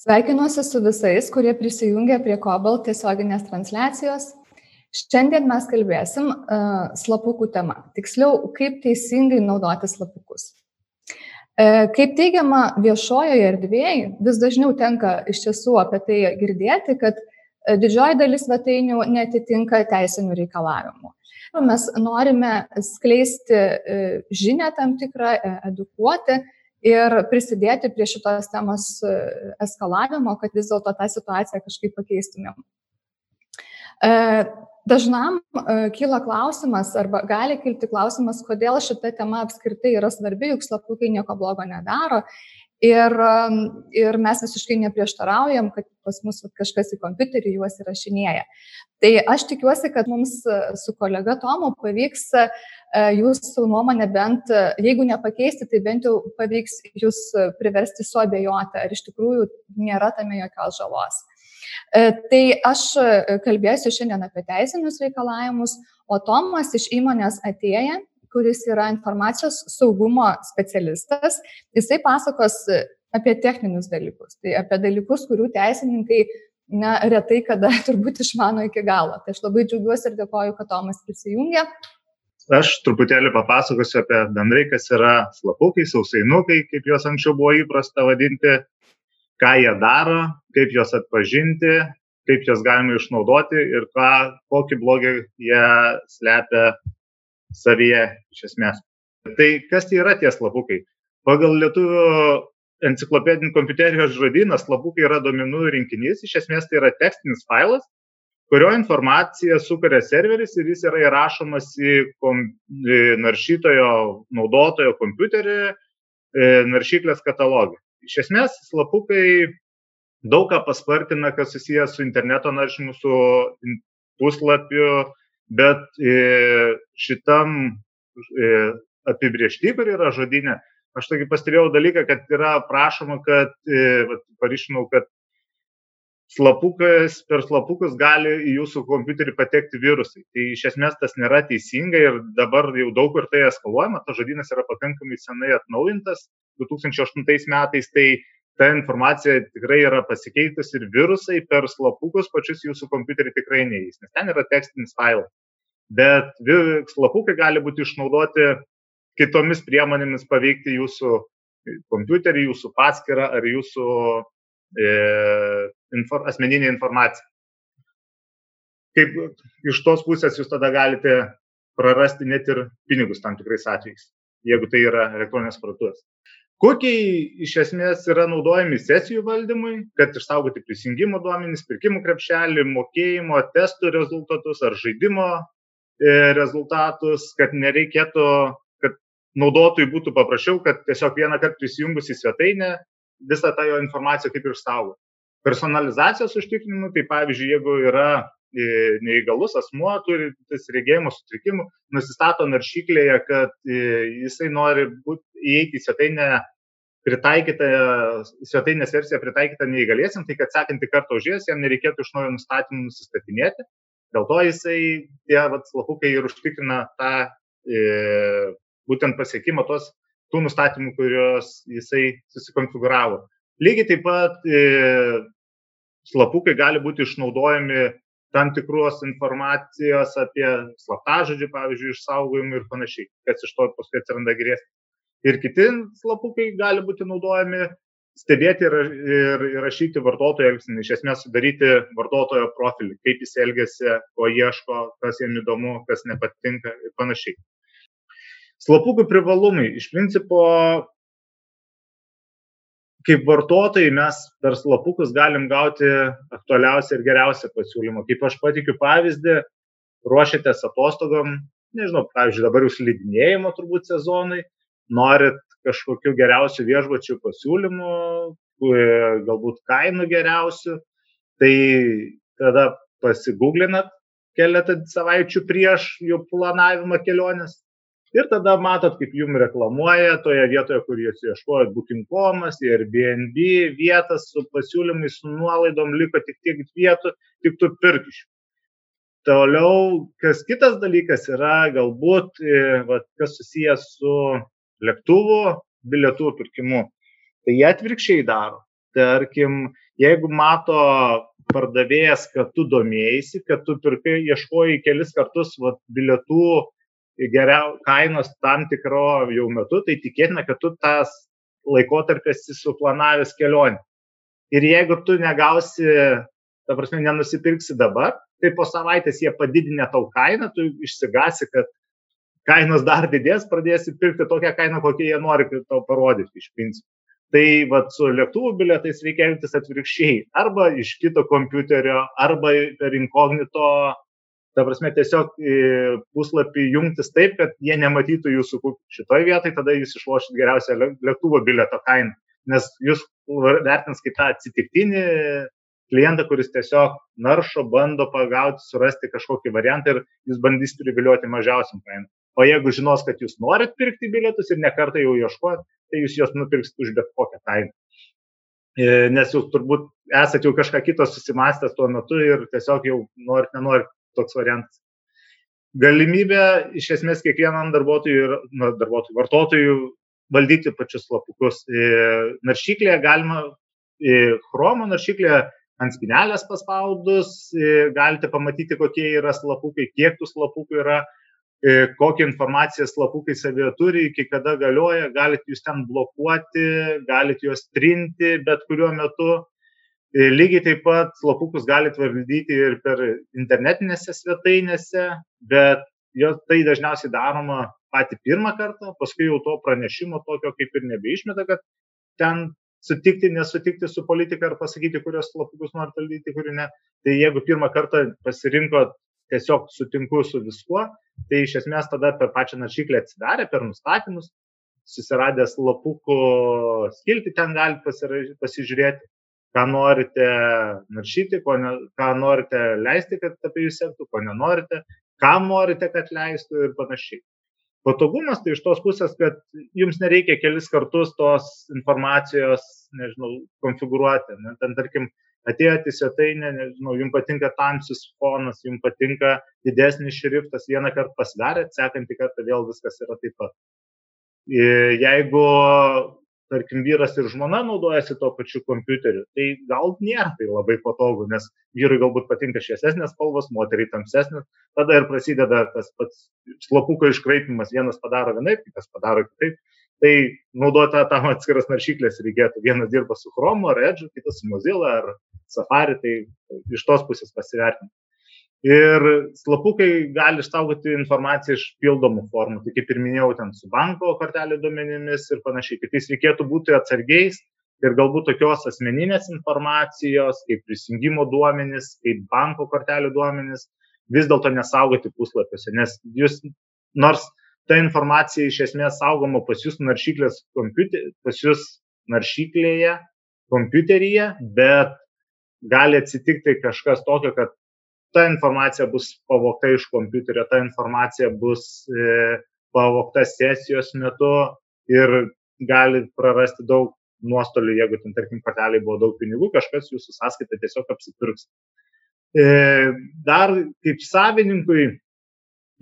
Sveikinuosi su visais, kurie prisijungia prie Cobalt tiesioginės transliacijos. Šiandien mes kalbėsim uh, slapukų tema. Tiksliau, kaip teisingai naudoti slapukus. Uh, kaip teigiama viešojoje erdvėje, vis dažniau tenka iš tiesų apie tai girdėti, kad uh, didžioji dalis svetainių netitinka teisinių reikalavimų. Mes norime skleisti uh, žinę tam tikrą, edukuoti ir prisidėti prie šitos temos e, eskalavimo, kad vis dėlto tą situaciją kažkaip pakeistumėm. E, dažnam e, kyla klausimas arba gali kilti klausimas, kodėl šita tema apskritai yra svarbi, juk slapukai nieko blogo nedaro. Ir, ir mes visiškai neprieštaraujam, kad pas mus kažkas į kompiuterį juos įrašinėja. Tai aš tikiuosi, kad mums su kolega Tomu pavyks E, jūsų nuomonė bent, e, jeigu nepakeisti, tai bent jau pavyks jūs priversti suabejoti, ar iš tikrųjų nėra tame jokios žalos. E, tai aš kalbėsiu šiandien apie teisinius reikalavimus, o Tomas iš įmonės atėję, kuris yra informacijos saugumo specialistas, jisai pasakos apie techninius dalykus, tai apie dalykus, kurių teisininkai na, retai kada turbūt išmano iki galo. Tai aš labai džiaugiuosi ir dėkoju, kad Tomas prisijungė aš truputėlį papasakosiu apie bendrai, kas yra slapukai, sausainukai, kaip juos anksčiau buvo įprasta vadinti, ką jie daro, kaip juos atpažinti, kaip juos galima išnaudoti ir ką, kokį blogį jie slepia savyje iš esmės. Tai kas tai yra tie slapukai? Pagal lietuvių enciklopedinį kompiuterijos žodyną slapukai yra domenų rinkinys, iš esmės tai yra tekstinis failas, kurio informaciją sukuria serveris ir jis yra įrašomas į, kom, į naršytojo naudotojo kompiuterį e, naršyklės katalogą. Iš esmės, slapukai daug ką paspartina, kas susijęs su interneto naršymu, su puslapiu, bet e, šitam e, apibriešti, kur yra žodinė, aš tokį pastebėjau dalyką, kad yra prašoma, kad, paryšinau, kad slapukas, per slapukus gali į jūsų kompiuterį patekti virusai. Tai iš esmės tas nėra teisinga ir dabar jau daug kur tai eskaluojama, tas žodynas yra pakankamai senai atnaujintas 2008 metais, tai ta informacija tikrai yra pasikeitus ir virusai per slapukus pačius jūsų kompiuterį tikrai neįs, nes ten yra tekstinis failas. Bet slapukai gali būti išnaudoti kitomis priemonėmis paveikti jūsų kompiuterį, jūsų paskirą ar jūsų e, infor, asmeninė informacija. Kaip iš tos pusės jūs tada galite prarasti net ir pinigus tam tikrais atvejais, jeigu tai yra elektroninės parduotuvės. Kokiai iš esmės yra naudojami sesijų valdymui, kad išsaugoti prisijungimo duomenys, pirkimų krepšelį, mokėjimo, testų rezultatus ar žaidimo e, rezultatus, kad nereikėtų, kad naudotojui būtų paprasčiau, kad tiesiog vieną kartą prisijungus į svetainę visą tą jo informaciją kaip ir saugo personalizacijos užtikrinimu, tai pavyzdžiui, jeigu yra neįgalus asmuo, turintis regėjimo sutrikimų, nusistato naršyklėje, kad e, jisai nori būt, įeiti į svetainę pritaikytą, svetainės versiją pritaikytą neįgalėsim, tai kad sekantį kartą užėjęs jam nereikėtų iš naujo nustatymų nusistatinėti. Dėl to jisai, tie vat, slapukai ir užtikrina tą e, būtent pasiekimą tos tų nustatymų, kuriuos jisai susikonfiguravo. Lygiai taip pat e, slapukai gali būti išnaudojami tam tikros informacijos apie slaptažodžių, pavyzdžiui, išsaugojimą ir panašiai, kas iš to paskui atsiranda grėsmė. Ir kiti slapukai gali būti naudojami stebėti ir, ir, ir rašyti vartotojo elgsinį, iš esmės sudaryti vartotojo profilį, kaip jis elgesi, ko ieško, kas jam įdomu, kas nepatinka ir panašiai. Slapukų privalumai. Iš principo kaip vartotojai mes per slapukus galim gauti aktualiausią ir geriausią pasiūlymą. Kaip aš patikiu pavyzdį, ruošiatės atostogom, nežinau, pavyzdžiui, dabar jūs lydinėjimo turbūt sezonai, norit kažkokiu geriausiu viešbučių pasiūlymu, galbūt kainų geriausių, tai tada pasigūglinat keletą savaičių prieš jų planavimą kelionės Ir tada matot, kaip jum reklamuoja toje vietoje, kur jūs ieškojot booking.comas, Airbnb vietas su pasiūlymais, su nuolaidom, liko tik tiek vietų, tik tu pirk iš jų. Toliau, kas kitas dalykas yra galbūt, e, va, kas susijęs su lėktuvo bilietų pirkimu. Tai jie atvirkščiai daro. tarkim, jeigu mato pardavėjas, kad tu domėjai, kad tu pirkai, ieškojai kelis kartus vat, bilietų geriau kainos tam tikro jau metu, tai tikėtina, kad tu tas laikotarpį esi suplanavęs kelionę. Ir jeigu tu negausi, ta prasme, nenusipirksi dabar, tai po savaitės jie padidinę tau kainą, tu išsigasi, kad kainos dar didės, pradėsi pirkti tokią kainą, kokią jie nori tau parodyti iš principo. Tai vat, su lėktuvų bilietais reikia elgtis atvirkščiai. Arba iš kito kompiuterio, arba per inkognito, ta prasme, tiesiog puslapį jungtis taip, kad jie nematytų jūsų šitoje vietoje, tada jūs išlošit geriausią lėktuvo bilieto kainą. Nes jūs vertins kaip tą atsitiktinį klientą, kuris tiesiog naršo, bando pagauti, surasti kažkokį variantą ir jūs bandys privilioti mažiausiam kainą. O jeigu žinos, kad jūs norit pirkti bilietus ir nekartą jau ieškojat, tai jūs juos nupirksit už bet kokią kainą. E, nes jūs turbūt esate jau kažką kito susimastęs tuo metu ir tiesiog jau norit, nenorit toks variantas. Galimybė iš esmės kiekvienam darbuotojui ir nu, darbuotojui, vartotojui valdyti pačius slapukus. E, naršyklėje galima, e, chromo naršyklėje ant spinelės paspaudus, galite pamatyti, kokie yra slapukai, kiek tų slapukų yra, kokią informaciją slapukai savie turi, iki kada galioja, galite jūs ten blokuoti, galite juos trinti bet kuriuo metu. Lygiai taip pat slapukus galite valdyti ir per internetinėse svetainėse, bet jo tai dažniausiai daroma patį pirmą kartą, paskui jau to pranešimo tokio kaip ir nebeišmeta, kad ten sutikti, nesutikti su politika ar pasakyti, kurios slapukus nori valdyti, kurių ne. Tai jeigu pirmą kartą pasirinko tiesiog sutinku su viskuo, tai iš esmės tada per pačią naršyklę atsidarė, per nustatymus, susiradęs lapukų skilti, ten galite pasižiūrėti, ką norite naršyti, ne, ką norite leisti, kad apie jūs sektų, ko nenorite, kam norite, kad leistų ir panašiai. Patogumas tai iš tos pusės, kad jums nereikia kelis kartus tos informacijos, nežinau, konfigūruoti. Ne? Ten, tarkim, atėjote į svetainę, nežinau, jums patinka tamsis fonas, jums patinka didesnis šriftas, vieną kartą pasidarėt, sekantį kartą vėl viskas yra taip pat. Jeigu tarkim, vyras ir žmona naudojasi tuo pačiu kompiuteriu, tai gal nėra tai labai patogu, nes vyrui galbūt patinka šviesesnės spalvos, moteriai tamsesnės, tada ir prasideda tas pats slapuko iškraipimas, vienas padaro vienaip, kitas padaro kitaip. Tai naudoti tam atskiras naršyklės reikėtų. Vienas dirba su Chrome ar Edge, kitas su Mozilla ar Safari, tai iš tos pusės pasivertinti. Ir slapukai gali išsaugoti informaciją iš pildomų formų, tai kaip ir minėjau, ten su banko kortelė duomenimis ir panašiai. Kitais reikėtų būti atsargiais ir galbūt tokios asmeninės informacijos, kaip prisijungimo duomenys, kaip banko kortelių duomenys, vis dėlto nesaugoti puslapiuose, nes jūs, nors ta informacija iš esmės saugoma pas jūs pas jūs naršyklėje, kompiuteryje, bet gali atsitikti kažkas tokio, kad ta informacija bus pavokta iš kompiuterio, ta informacija bus e, pavokta sesijos metu ir gali prarasti daug nuostolių, jeigu ten, tarkim, korteliai buvo daug pinigų, kažkas jūsų sąskaitą tiesiog apsipirks. E, dar kaip savininkui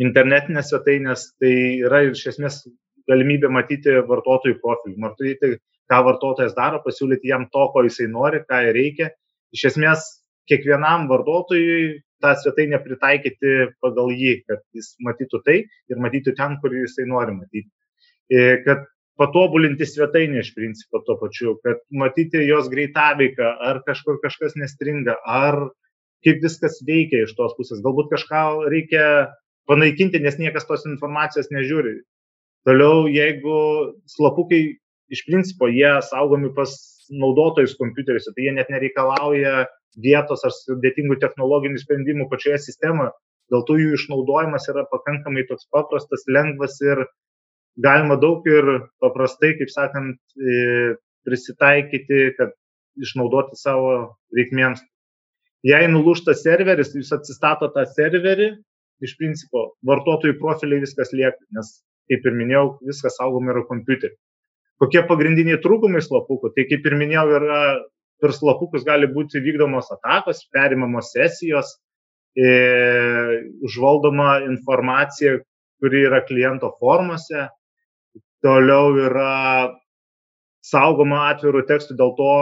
internetinės svetainės, tai yra iš esmės galimybė matyti vartotojų profilį, matyti, ką vartotojas daro, pasiūlyti jam to, ko jisai nori, ką reikia. Iš esmės, kiekvienam vartotojui tą svetainę pritaikyti pagal jį, kad jis matytų tai ir matytų ten, kur jisai nori matyti. E, kad patobulinti svetainę iš principo tuo pačiu, kad matyti jos greitaveiką, ar kažkur kažkas nestringa, ar kaip viskas veikia iš tos pusės. Galbūt kažką reikia panaikinti, nes niekas tos informacijos nežiūri. Toliau, jeigu slapukai iš principo jie saugomi pas naudotojus kompiuteriuose, tai jie net nereikalauja vietos ar sudėtingų technologinių sprendimų pačioje sistemoje. Dėl to jų išnaudojimas yra pakankamai toks paprastas, lengvas ir galima daug ir paprastai, kaip sakant, prisitaikyti, kad išnaudoti savo reikmėms. Jei nulūšta serveris, jūs atsistato tą serverį, iš principo vartotojų profiliai viskas lieka, nes, kaip ir minėjau, viskas saugoma yra kompiuteriu. Kokie pagrindiniai trūkumai slapukų? Tai kaip ir minėjau, yra per slapukus gali būti vykdomos atakos, perimamos sesijos, e, užvaldoma informacija, kuri yra kliento formose, toliau yra saugoma atvirų tekstų, dėl to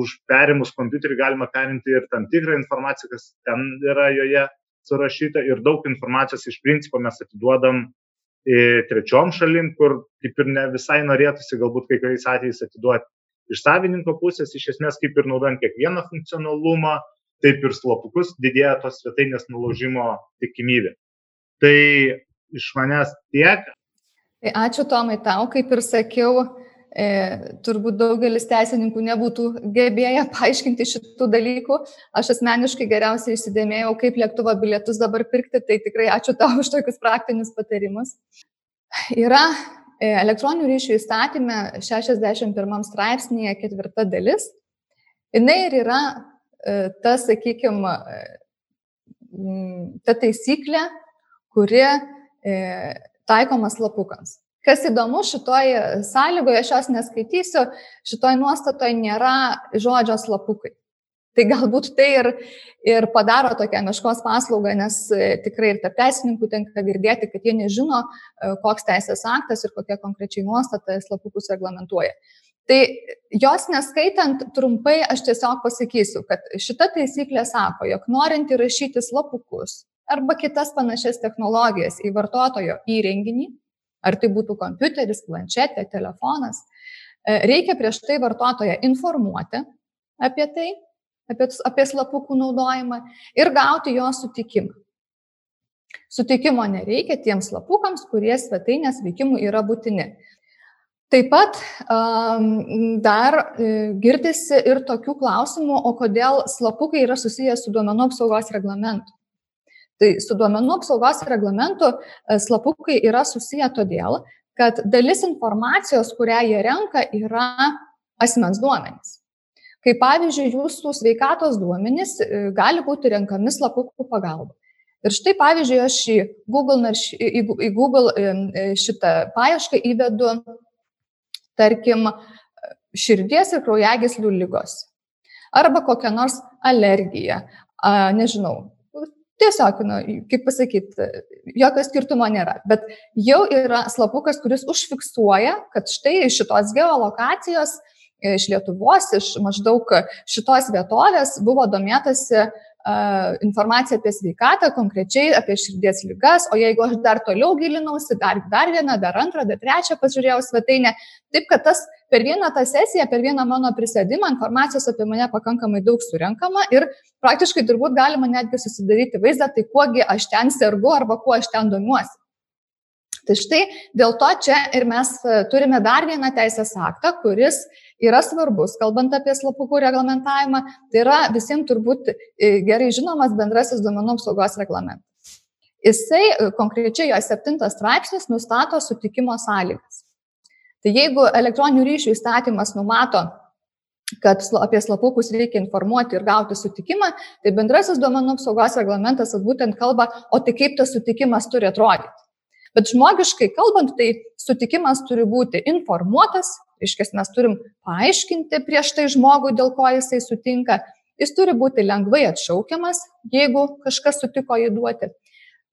už perimus kompiuterį galima perimti ir tam tikrą informaciją, kas ten yra joje surašyta ir daug informacijos iš principo mes atiduodam trečiom šalim, kur kaip ir ne visai norėtųsi galbūt kai kuriais atvejais atiduoti. Iš savininko pusės iš esmės kaip ir naudojant kiekvieną funkcionalumą, taip ir slopukus didėja tos svetainės nulaužimo tikimybė. Tai iš manęs tiek. Tai ačiū Tomai tau, kaip ir sakiau, e, turbūt daugelis teisininkų nebūtų gebėję paaiškinti šitų dalykų. Aš asmeniškai geriausiai įsidėmėjau, kaip lėktuvo bilietus dabar pirkti, tai tikrai ačiū tau už tokius praktinius patarimus. Yra e, elektroninių ryšių įstatymė 61 straipsnėje ketvirta dalis. Jis ir yra e, ta, sakykime, ta taisyklė, kuri e, taikoma slapukams. Kas įdomu, šitoj sąlygoje, aš jos neskaitysiu, šitoj nuostatoje nėra žodžio slapukai. Tai galbūt tai ir, ir padaro tokią meškos paslaugą, nes e, tikrai ir tarp teisininkų tenka girdėti, kad jie nežino, e, koks teisės aktas ir kokia konkrečiai nuostata slapukus reglamentuoja. Tai jos neskaitant trumpai, aš tiesiog pasakysiu, kad šita taisyklė sako, jog norint įrašyti slapukus arba kitas panašias technologijas į vartotojo įrenginį, ar tai būtų kompiuteris, planšetė, telefonas, e, reikia prieš tai vartotoją informuoti apie tai, apie, apie slapukų naudojimą ir gauti jo sutikimą. Sutikimo nereikia tiems slapukams, kurie svetainės veikimui yra būtini. Taip pat dar e, girdisi ir tokių klausimų, o kodėl slapukai yra susijęs su duomenų apsaugos reglamentu. Tai su duomenų apsaugos reglamentu e, slapukai yra susiję todėl, kad dalis informacijos, kurią jie renka, yra asmens duomenys. Kaip pavyzdžiui, jūsų sveikatos duomenys e, gali būti renkami slapukų pagalba. Ir štai pavyzdžiui, aš į Google, į, Google e, šitą paiešką įvedu, tarkim, širdies ir kraujagyslių lygos. Arba kokia nors alergija, nežinau, Tiesiog, nu, kaip pasakyti, jokio skirtumo nėra. Bet jau yra slapukas, kuris užfiksuoja, kad štai iš šitos geolokacijos, iš Lietuvos, iš maždaug šitos vietovės buvo domėtasi informaciją apie sveikatą, konkrečiai apie širdies lygas, o jeigu aš dar toliau gilinausi, dar, dar vieną, dar antrą, dar trečią pažiūrėjau svetainę, taip kad tas per vieną tą sesiją, per vieną mano prisėdimą informacijos apie mane pakankamai daug surenkama ir praktiškai turbūt galima netgi susidaryti vaizdą, tai kuogi aš ten sergu arba kuo aš ten domiuosi. Tai štai dėl to čia ir mes turime dar vieną teisės aktą, kuris yra svarbus, kalbant apie slapukų reglamentavimą, tai yra visiems turbūt e, gerai žinomas bendrasis duomenų apsaugos reglamentas. Jisai e, konkrečiai jo septintas straipsnis nustato sutikimo sąlygas. Tai jeigu elektroninių ryšių įstatymas numato, kad apie slapukus reikia informuoti ir gauti sutikimą, tai bendrasis duomenų apsaugos reglamentas būtent kalba, o tai kaip tas sutikimas turi atrodyti. Bet žmogiškai kalbant, tai sutikimas turi būti informuotas, Iškės mes turim paaiškinti prieš tai žmogui, dėl ko jisai sutinka. Jis turi būti lengvai atšaukiamas, jeigu kažkas sutiko jį duoti.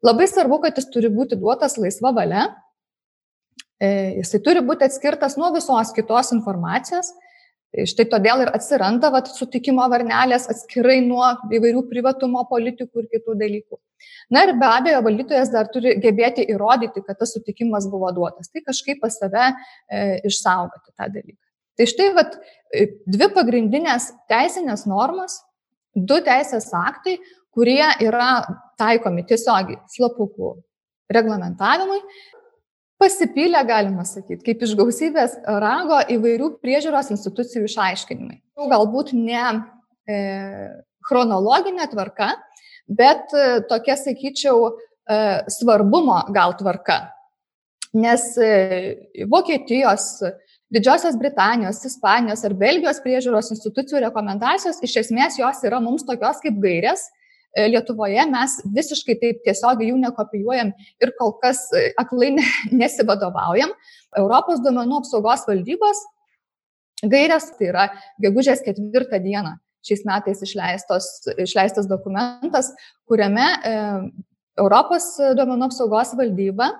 Labai svarbu, kad jis turi būti duotas laisva valia. E, jisai turi būti atskirtas nuo visos kitos informacijos štai todėl ir atsiranda vat, sutikimo varnelės atskirai nuo įvairių privatumo politikų ir kitų dalykų. Na ir be abejo, valdytojas dar turi gebėti įrodyti, kad tas sutikimas buvo duotas. Tai kažkaip pas save e, išsaugoti tą dalyką. Tai štai vat, e, dvi pagrindinės teisinės normos, du teisės aktai, kurie yra taikomi tiesiogiai slapukų reglamentavimui pasipylė, galima sakyti, kaip iš gausybės rago įvairių priežiūros institucijų išaiškinimai. Galbūt ne e, chronologinė tvarka, bet e, tokia, sakyčiau, e, svarbumo gal tvarka. Nes e, Vokietijos, Didžiosios Britanijos, Ispanijos ar Belgijos priežiūros institucijų rekomendacijos iš esmės jos yra mums tokios kaip gairės, Lietuvoje mes visiškai taip tiesiogiai jų nekopijuojam ir kol kas e, aklai nesivadovaujam. Europos duomenų apsaugos valdybos gairės, tai yra gegužės ketvirtą dieną šiais metais išleistos, išleistas dokumentas, kuriame e, Europos duomenų apsaugos valdyba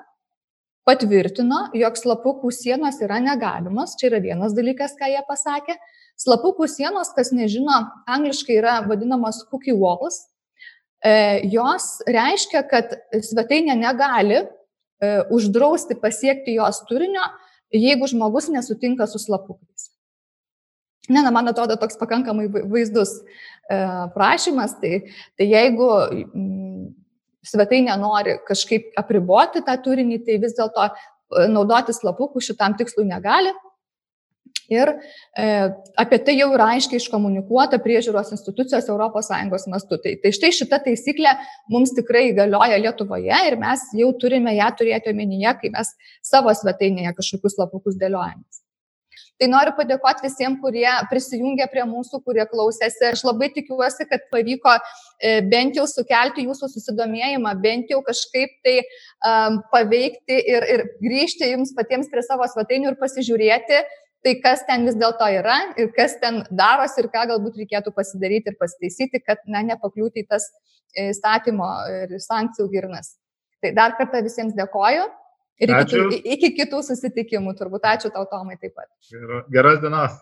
patvirtino, jog slapukų sienos yra negalimos. Čia yra vienas dalykas, ką jie pasakė. Slapukų sienos, kas nežino, angliškai yra vadinamos cookie walls. E, jos reiškia, kad svetainė negali e, uždrausti pasiekti jos turinio, jeigu žmogus nesutinka su slapukais. Ne, na, man atrodo toks pakankamai vaizdus e, prašymas, tai, tai jeigu svetainė nori kažkaip apriboti tą turinį, tai vis dėlto naudoti slapukų šitam tikslui negali. Ir e, apie tai jau yra aiškiai iškomunikuota priežiūros institucijos ES mastu. Tai, tai štai šita taisyklė mums tikrai galioja Lietuvoje ir mes jau turime ją turėti omenyje, kai mes savo svetainėje kažkokius slapukus dėliojamės. Tai noriu padėkoti visiems, kurie prisijungė prie mūsų, kurie klausėsi. Aš labai tikiuosi, kad pavyko e, bent jau sukelti jūsų susidomėjimą, bent jau kažkaip tai um, paveikti ir, ir grįžti jums patiems prie savo svetainių ir pasižiūrėti, tai kas ten vis dėlto yra ir kas ten darosi ir ką galbūt reikėtų pasidaryti ir pasitaisyti, kad na, nepakliūti į tas e, įstatymo ir sankcijų girnas. Tai dar kartą visiems dėkoju. Ir iki, iki kitų susitikimų turbūt. Ačiū tau, Tomai, taip pat. Geras dienos.